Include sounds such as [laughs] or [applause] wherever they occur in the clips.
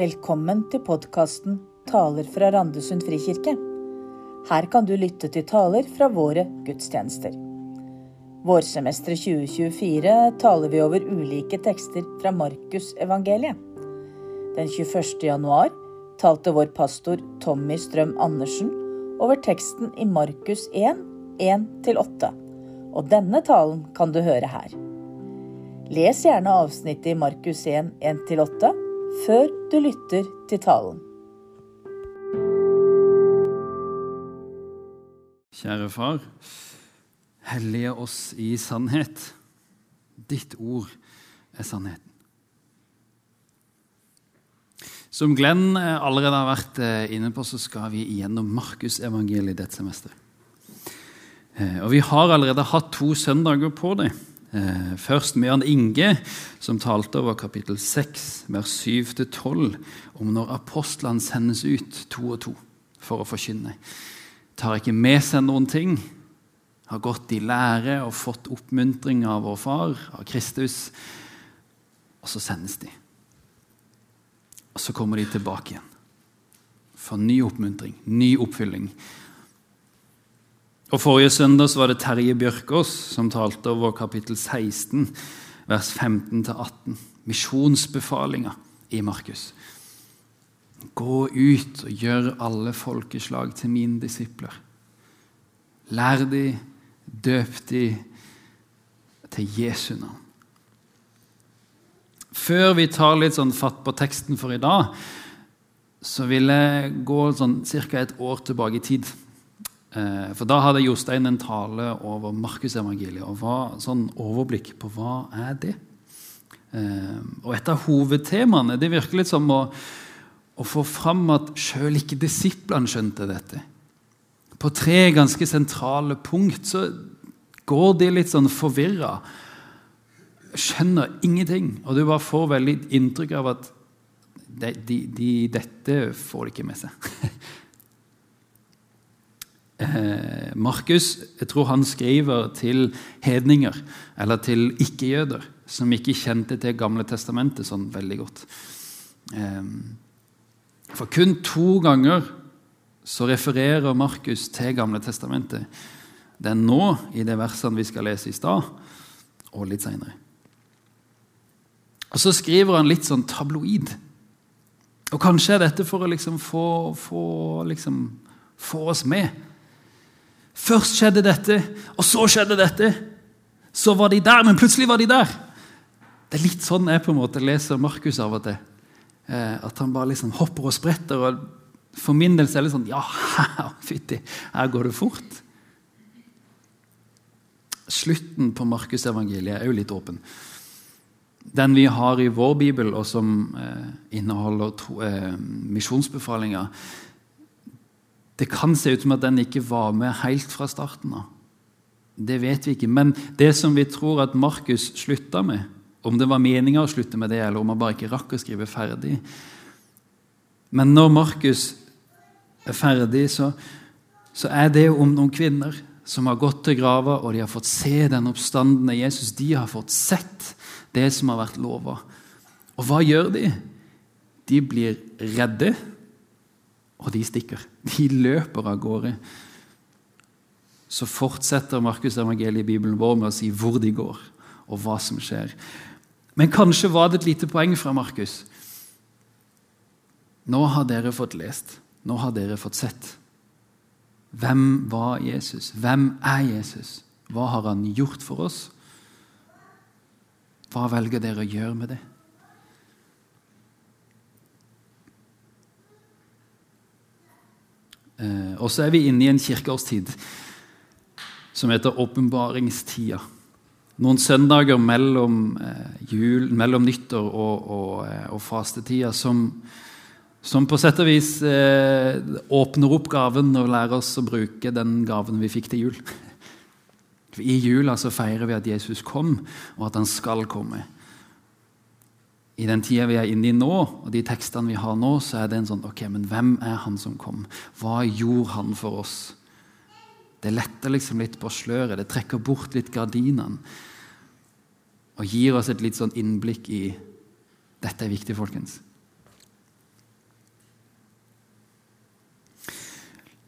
Velkommen til podkasten Taler fra Randesund frikirke. Her kan du lytte til taler fra våre gudstjenester. Vårsemesteret 2024 taler vi over ulike tekster fra Markusevangeliet. Den 21. januar talte vår pastor Tommy Strøm Andersen over teksten i Markus 1, 1-8. Og denne talen kan du høre her. Les gjerne avsnittet i Markus 1, 1-8 før du lytter til talen. Kjære far, hellige oss i sannhet. Ditt ord er sannheten. Som Glenn allerede har vært eh, inne på, så skal vi gjennom Markusevangeliet dette semesteret. Eh, og vi har allerede hatt to søndager på det. Eh, først med Jan Inge, som talte over kapittel 6, vers 7-12, om når apostlene sendes ut to og to for å forkynne. Tar ikke med seg noen ting, har gått i lære og fått oppmuntring av vår far, av Kristus, og så sendes de. Og så kommer de tilbake igjen. For ny oppmuntring, ny oppfylling. Og Forrige søndag var det Terje Bjørkås som talte over kapittel 16, vers 15-18. Misjonsbefalinga i Markus. Gå ut og gjør alle folkeslag til mine disipler. Lær de, døp de til Jesu navn. Før vi tar litt sånn fatt på teksten for i dag, så vil jeg gå sånn ca. et år tilbake i tid. Eh, for da hadde Jostein en tale over Markusevangeliet og var sånn overblikk på hva er det eh, Og et av hovedtemaene det virker litt som å, å få fram at sjøl ikke disiplene skjønte dette. På tre ganske sentrale punkt så går de litt sånn forvirra. Skjønner ingenting. Og du bare får veldig inntrykk av at de, de, de, dette får de ikke med seg. [laughs] eh, Markus jeg tror han skriver til hedninger, eller til ikke-jøder, som ikke kjente til Gamle testamentet sånn veldig godt. Eh, for kun to ganger så refererer Markus til Gamle testamentet. Det er nå, i de versene vi skal lese i stad, og litt seinere. Og så skriver han litt sånn tabloid. Og kanskje er dette for å liksom få, få, liksom, få oss med Først skjedde dette, og så skjedde dette. Så var de der, men plutselig var de der. Det er litt sånn jeg på en måte leser Markus av og til. Eh, at han bare liksom hopper og spretter. og For min del er det sånn Ja, [laughs] fytti, her går det fort. Slutten på Markusevangeliet er jo litt åpen. Den vi har i vår bibel, og som eh, inneholder eh, misjonsbefalinger, det kan se ut som at den ikke var med helt fra starten av. Det vet vi ikke. Men det som vi tror at Markus slutta med, om det var meninga å slutte med det, eller om han bare ikke rakk å skrive ferdig Men når Markus er ferdig, så, så er det om noen kvinner som har gått til grava, og de har fått se den oppstandende Jesus. De har fått sett det som har vært lova. Og hva gjør de? De blir redde og de stikker. De løper av gårde. Så fortsetter Markus evangeliet i Bibelen vår med å si hvor de går, og hva som skjer. Men kanskje var det et lite poeng fra Markus. Nå har dere fått lest, nå har dere fått sett. Hvem var Jesus? Hvem er Jesus? Hva har han gjort for oss? Hva velger dere å gjøre med det? Og så er vi inne i en kirkeårstid som heter åpenbaringstida. Noen søndager mellom, eh, jul, mellom nyttår og, og, eh, og fastetida som, som, på sett og vis eh, åpner opp gaven og lærer oss å bruke den gaven vi fikk til jul. [laughs] I jula så feirer vi at Jesus kom, og at han skal komme i den tida vi er inne i nå, og de tekstene vi har nå, så er det en sånn Ok, men hvem er han som kom? Hva gjorde han for oss? Det letter liksom litt på sløret, det trekker bort litt gardinene. Og gir oss et litt sånn innblikk i Dette er viktig, folkens.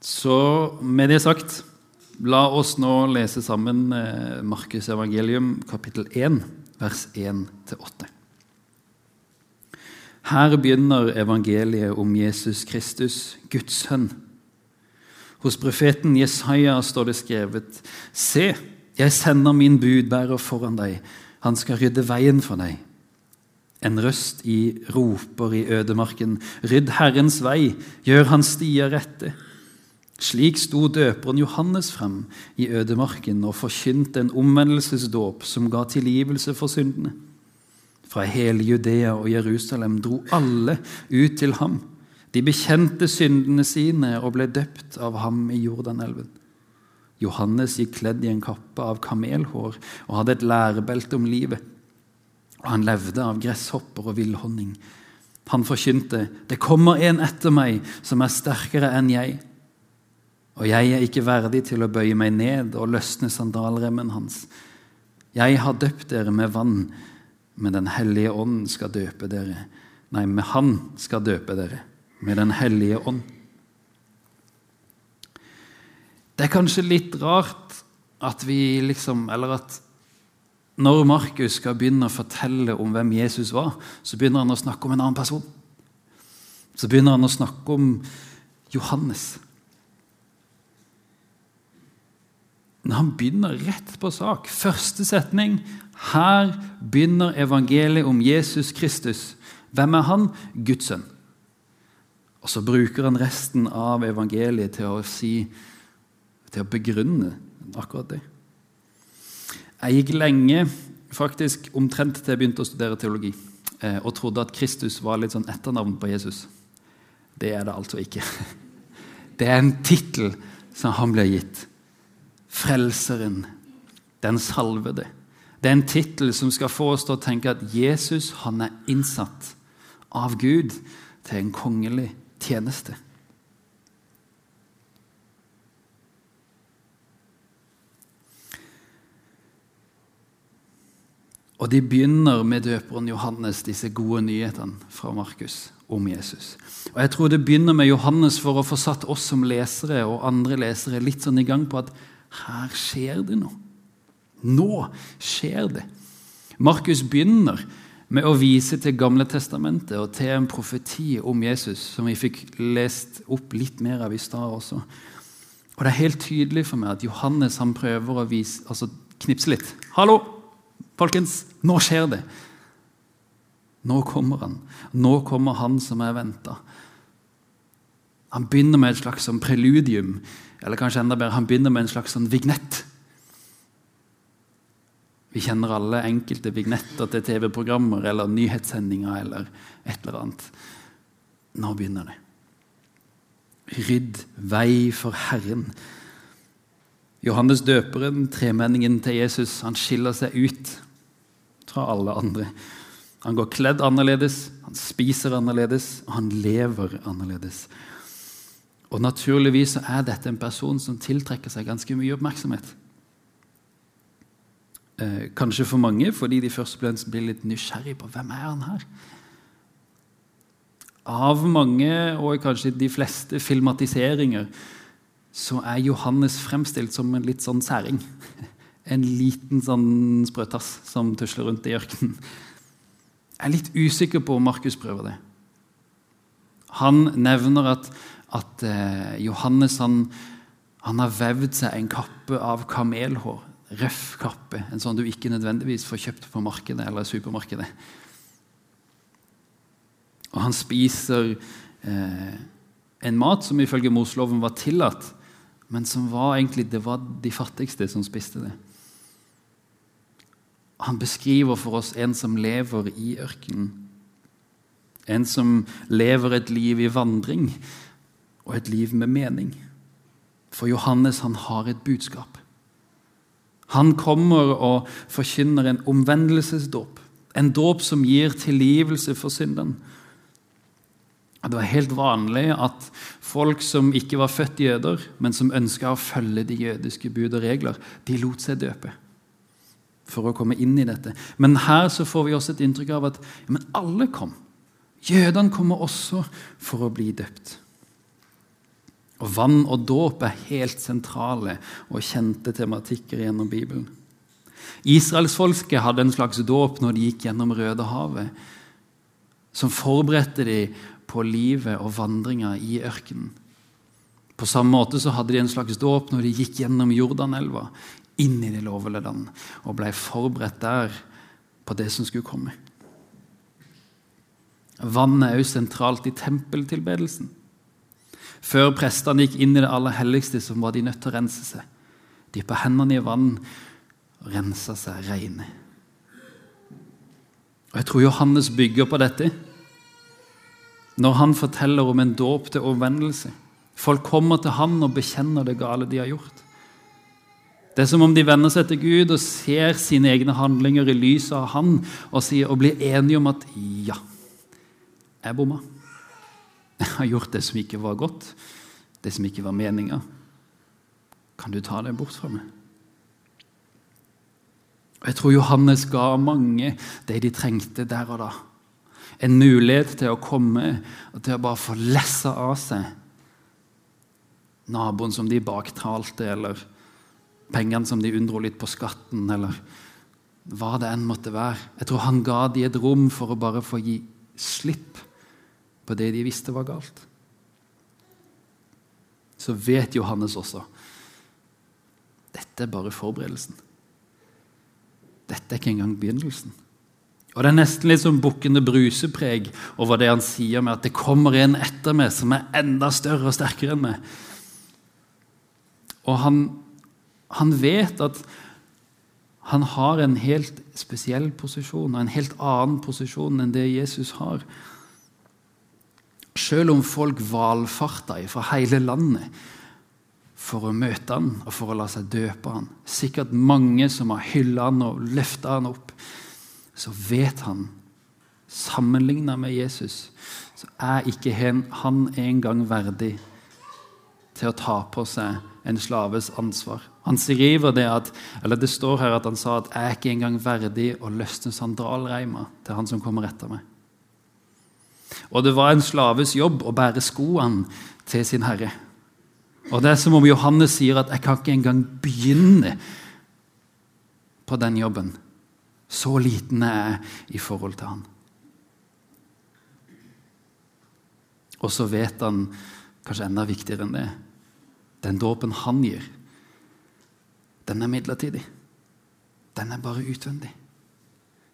Så med det sagt, la oss nå lese sammen eh, Markus' evangelium, kapittel 1, vers 1-8. Her begynner evangeliet om Jesus Kristus, Guds sønn. Hos profeten Jesaja står det skrevet.: Se, jeg sender min budbærer foran deg. Han skal rydde veien for deg. En røst i roper i ødemarken. Rydd Herrens vei, gjør hans stier rette. Slik sto døperen Johannes frem i ødemarken og forkynte en omvendelsesdåp som ga tilgivelse for syndene. Fra hele Judea og Jerusalem dro alle ut til ham. De bekjente syndene sine og ble døpt av ham i Jordanelven. Johannes gikk kledd i en kappe av kamelhår og hadde et lærebelte om livet. Og han levde av gresshopper og villhonning. Han forkynte, 'Det kommer en etter meg som er sterkere enn jeg.' Og jeg er ikke verdig til å bøye meg ned og løsne sandalremmen hans. Jeg har døpt dere med vann, men Den hellige ånd skal døpe dere. Nei, med Han skal døpe dere, med Den hellige ånd. Det er kanskje litt rart at vi liksom Eller at når Markus skal begynne å fortelle om hvem Jesus var, så begynner han å snakke om en annen person. Så begynner han å snakke om Johannes. Men han begynner rett på sak. Første setning. Her begynner evangeliet om Jesus Kristus. Hvem er han? Guds sønn. Og så bruker han resten av evangeliet til å si til å begrunne akkurat det. Jeg gikk lenge, faktisk omtrent til jeg begynte å studere teologi, eh, og trodde at Kristus var litt sånn etternavn på Jesus. Det er det altså ikke. [laughs] Det er en tittel som han ble gitt. Frelseren, den salvede. Det er en tittel som skal få oss til å tenke at Jesus han er innsatt av Gud til en kongelig tjeneste. Og de begynner med døperen Johannes, disse gode nyhetene fra Markus om Jesus. Og jeg tror det begynner med Johannes for å få satt oss som lesere og andre lesere litt sånn i gang på at her skjer det noe. Nå skjer det. Markus begynner med å vise til Gamle testamentet og til en profeti om Jesus, som vi fikk lest opp litt mer av i stad også. Og det er helt tydelig for meg at Johannes han prøver å vise, altså knipse litt. Hallo! Folkens, nå skjer det. Nå kommer han. Nå kommer han som er venta. Han begynner med et slags sånn preludium, eller kanskje enda bedre, han begynner med en slags sånn vignett. Vi kjenner alle enkelte vignetter til TV-programmer eller nyhetssendinger eller et eller annet. Nå begynner det. Rydd vei for Herren. Johannes døperen, tremenningen til Jesus, han skiller seg ut fra alle andre. Han går kledd annerledes, han spiser annerledes, og han lever annerledes. Og Naturligvis er dette en person som tiltrekker seg ganske mye oppmerksomhet. Eh, kanskje for mange fordi de først blir litt nysgjerrig på hvem er han her Av mange, og kanskje de fleste filmatiseringer, så er Johannes fremstilt som en litt sånn særing [laughs] en liten sånn sprøtass som tusler rundt i ørkenen. Jeg er litt usikker på om Markus prøver det. Han nevner at, at eh, Johannes han, han, har vevd seg en kappe av kamelhår. Røff kappe. En sånn du ikke nødvendigvis får kjøpt på markedet eller supermarkedet. Og han spiser eh, en mat som ifølge Mosloven var tillatt, men som var egentlig det var de fattigste som spiste det. Han beskriver for oss en som lever i ørkenen. En som lever et liv i vandring og et liv med mening. For Johannes han har et budskap. Han kommer og forkynner en omvendelsesdåp. En dåp som gir tilgivelse for synden. Det var helt vanlig at folk som ikke var født jøder, men som ønska å følge de jødiske bud og regler, de lot seg døpe for å komme inn i dette. Men her så får vi også et inntrykk av at ja, alle kom. Jødene kommer også for å bli døpt. Og Vann og dåp er helt sentrale og kjente tematikker gjennom Bibelen. Israelsfolket hadde en slags dåp når de gikk gjennom Rødehavet, som forberedte de på livet og vandringa i ørkenen. På samme måte så hadde de en slags dåp når de gikk gjennom Jordanelva, inn i det lovede land, og ble forberedt der på det som skulle komme. Vannet er også sentralt i tempeltilbedelsen. Før prestene gikk inn i det aller helligste, så var de nødt til å rense seg. Dyppe hendene i vann rense seg rene. Og Jeg tror Johannes bygger på dette når han forteller om en dåp til omvendelse. Folk kommer til han og bekjenner det gale de har gjort. Det er som om de vender seg til Gud og ser sine egne handlinger i lyset av han og, sier, og blir enige om at ja, jeg bomma. Jeg [laughs] har gjort det som ikke var godt, det som ikke var meninga. Kan du ta det bort fra meg? Og Jeg tror Johannes ga mange det de trengte der og da. En mulighet til å komme og til å bare få lessa av seg naboen som de baktalte, eller pengene som de unndro litt på skatten, eller hva det enn måtte være. Jeg tror han ga de et rom for å bare få gi slipp på det de visste var galt. Så vet Johannes også dette er bare forberedelsen. Dette er ikke engang begynnelsen. Og Det er nesten litt som bukkende brusepreg over det han sier med at det kommer en etter meg som er enda større og sterkere enn meg. Og han, han vet at han har en helt spesiell posisjon en helt annen posisjon enn det Jesus har. Selv om folk valfarta fra hele landet for å møte han og for å la seg døpe han, sikkert mange som har hylla han og løfta han opp, så vet han, sammenligna med Jesus, så er ikke han engang verdig til å ta på seg en slaves ansvar. Han skriver det at, eller det står her at han sa at 'jeg er ikke engang verdig å løsne sandalreima til han som kommer etter meg'. Og det var en slaves jobb å bære skoene til sin herre. Og Det er som om Johannes sier at 'jeg kan ikke engang begynne på den jobben'. Så liten er jeg i forhold til han. Og så vet han, kanskje enda viktigere enn det, den dåpen han gir, den er midlertidig. Den er bare utvendig.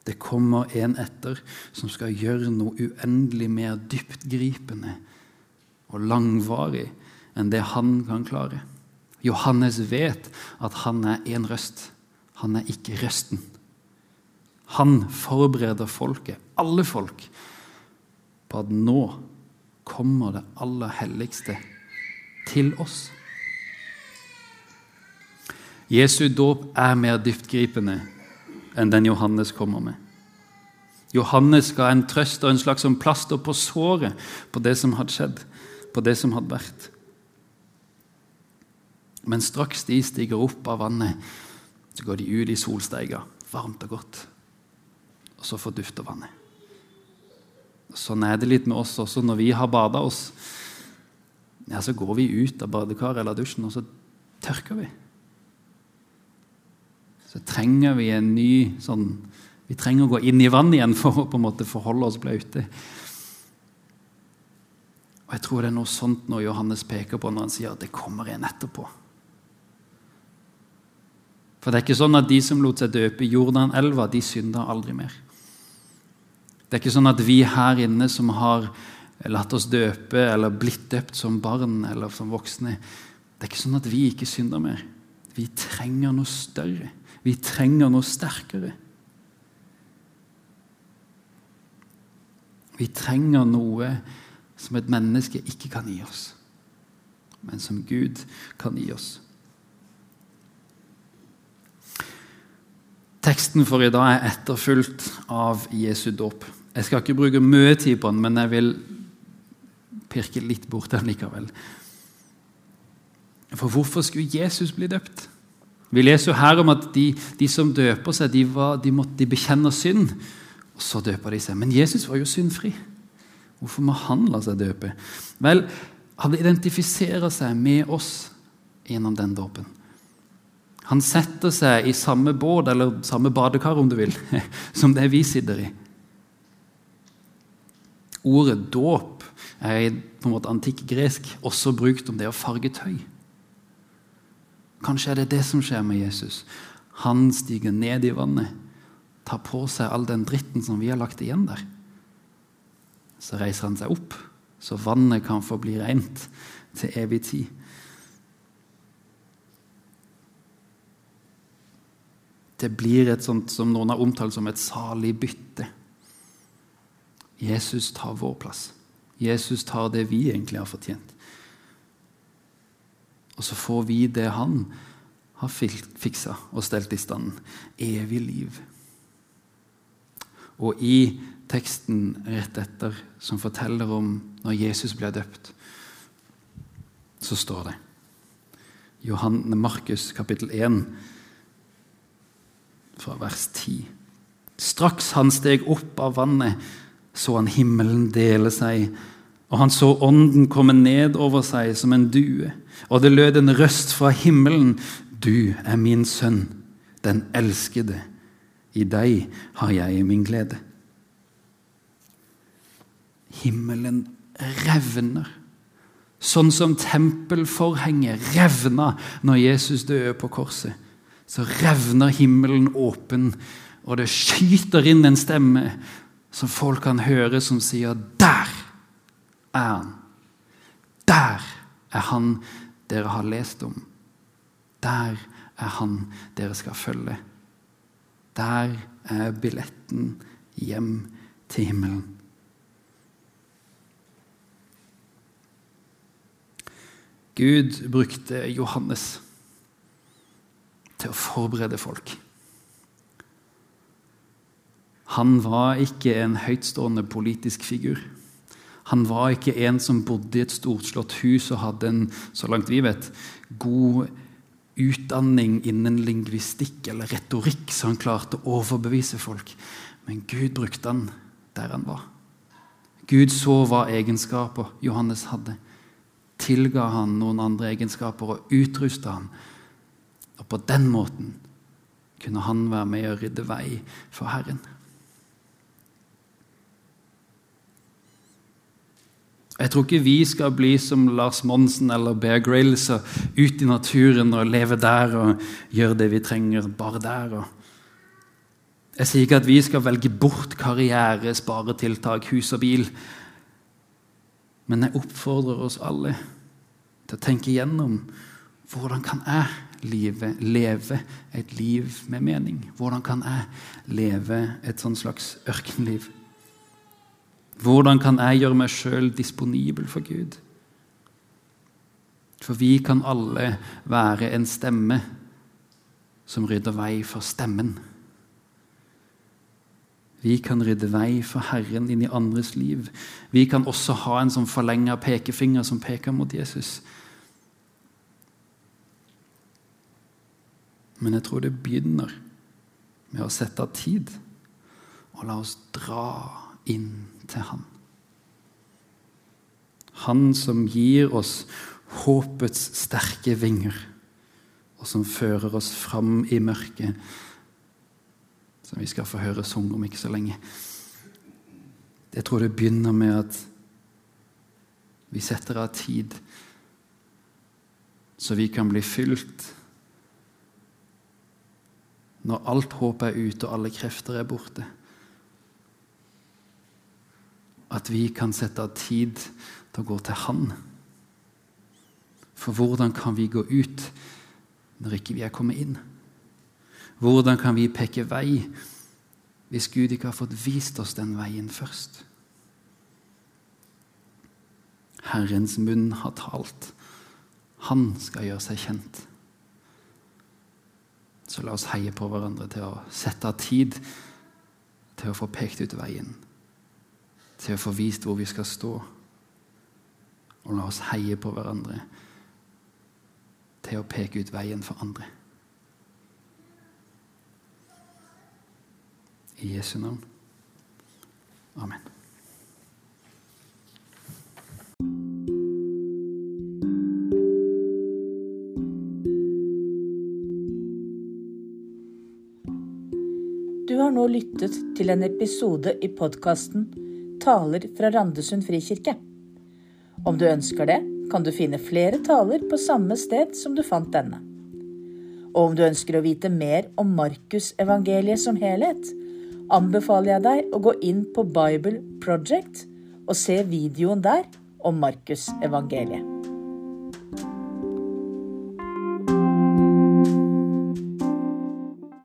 Det kommer en etter som skal gjøre noe uendelig mer dyptgripende og langvarig enn det han kan klare. Johannes vet at han er én røst. Han er ikke røsten. Han forbereder folket, alle folk, på at nå kommer det aller helligste til oss. Jesu dåp er mer dyptgripende enn den Johannes kommer med. Johannes ga en trøst og en slags sånn plaster på såret på det som hadde skjedd, på det som hadde vært. Men straks de stiger opp av vannet, så går de ut i solsteiga, varmt og godt. Og så fordufter vannet. Sånn er det litt med oss også når vi har bada oss. Ja, Så går vi ut av badekaret eller dusjen, og så tørker vi så trenger vi en ny sånn Vi trenger å gå inn i vannet igjen for å på en måte forholde oss blaute. Og Jeg tror det er noe sånt når Johannes peker på når han sier at det kommer en etterpå. For det er ikke sånn at de som lot seg døpe i Jordanelva, de synda aldri mer. Det er ikke sånn at vi her inne som har latt oss døpe eller blitt døpt som barn eller som voksne, det er ikke sånn at vi ikke synder mer. Vi trenger noe større. Vi trenger noe sterkere. Vi trenger noe som et menneske ikke kan gi oss, men som Gud kan gi oss. Teksten for i dag er etterfulgt av Jesu dåp. Jeg skal ikke bruke mye tid på den, men jeg vil pirke litt bort den likevel. For hvorfor skulle Jesus bli døpt? Vi leser jo her om at de, de som døper seg, de, var, de måtte bekjenne synd. Og så døper de seg. Men Jesus var jo syndfri. Hvorfor må han la seg døpe? Vel, han identifiserer seg med oss gjennom den dåpen. Han setter seg i samme båt, eller samme badekar, om du vil, [laughs] som det vi sitter i. Ordet dåp er på en måte antikk gresk også brukt om det å farge tøy. Kanskje er det det som skjer med Jesus. Han stiger ned i vannet, tar på seg all den dritten som vi har lagt igjen der. Så reiser han seg opp, så vannet kan få bli rent til evig tid. Det blir et sånt som noen har omtalt som et salig bytte. Jesus tar vår plass. Jesus tar det vi egentlig har fortjent. Og så får vi det han har fiksa og stelt i stand. Evig liv. Og i teksten rett etter, som forteller om når Jesus ble døpt, så står det Johanne Markus kapittel 1, fra vers 10. Straks han steg opp av vannet, så han himmelen dele seg, og han så ånden komme ned over seg som en due. Og det lød en røst fra himmelen. Du er min sønn, den elskede. I deg har jeg min glede. Himmelen revner, sånn som tempelforhenget revna når Jesus døde på korset. Så revner himmelen åpen, og det skyter inn en stemme som folk kan høre, som sier 'Der er han'. Der er han dere har lest om. Der er han dere skal følge. Der er billetten hjem til himmelen. Gud brukte Johannes til å forberede folk. Han var ikke en høytstående politisk figur. Han var ikke en som bodde i et storslått hus og hadde en så langt vi vet, god utdanning innen lingvistikk eller retorikk, så han klarte å overbevise folk. Men Gud brukte han der han var. Gud så hva egenskaper Johannes hadde. Tilga han noen andre egenskaper og utrusta han. Og på den måten kunne han være med og rydde vei for Herren. Jeg tror ikke vi skal bli som Lars Monsen eller Bear Grylls og ut i naturen og leve der og gjøre det vi trenger bare der. Jeg sier ikke at vi skal velge bort karriere, sparetiltak, hus og bil. Men jeg oppfordrer oss alle til å tenke igjennom hvordan kan jeg leve, leve et liv med mening? Hvordan kan jeg leve et sånn slags ørkenliv? Hvordan kan jeg gjøre meg sjøl disponibel for Gud? For vi kan alle være en stemme som rydder vei for stemmen. Vi kan rydde vei for Herren inn i andres liv. Vi kan også ha en sånn forlenga pekefinger som peker mot Jesus. Men jeg tror det begynner med å sette av tid og la oss dra inn til Han. Han som gir oss håpets sterke vinger, og som fører oss fram i mørket, som vi skal få høre sunget om ikke så lenge. Jeg tror det begynner med at vi setter av tid, så vi kan bli fylt når alt håp er ute og alle krefter er borte at vi kan sette av tid til å gå til Han. For hvordan kan vi gå ut når ikke vi er kommet inn? Hvordan kan vi peke vei hvis Gud ikke har fått vist oss den veien først? Herrens munn har talt. Han skal gjøre seg kjent. Så la oss heie på hverandre til å sette av tid til å få pekt ut veien til å få vist hvor vi skal stå. Og la oss heie på hverandre til å peke ut veien for andre. I Jesu navn. Amen. Du har nå lyttet til en episode i podkasten Taler fra Randesund frikirke. Om du ønsker det, kan du finne flere taler på samme sted som du fant denne. Og om du ønsker å vite mer om Markusevangeliet som helhet, anbefaler jeg deg å gå inn på Bible Project og se videoen der om Markusevangeliet.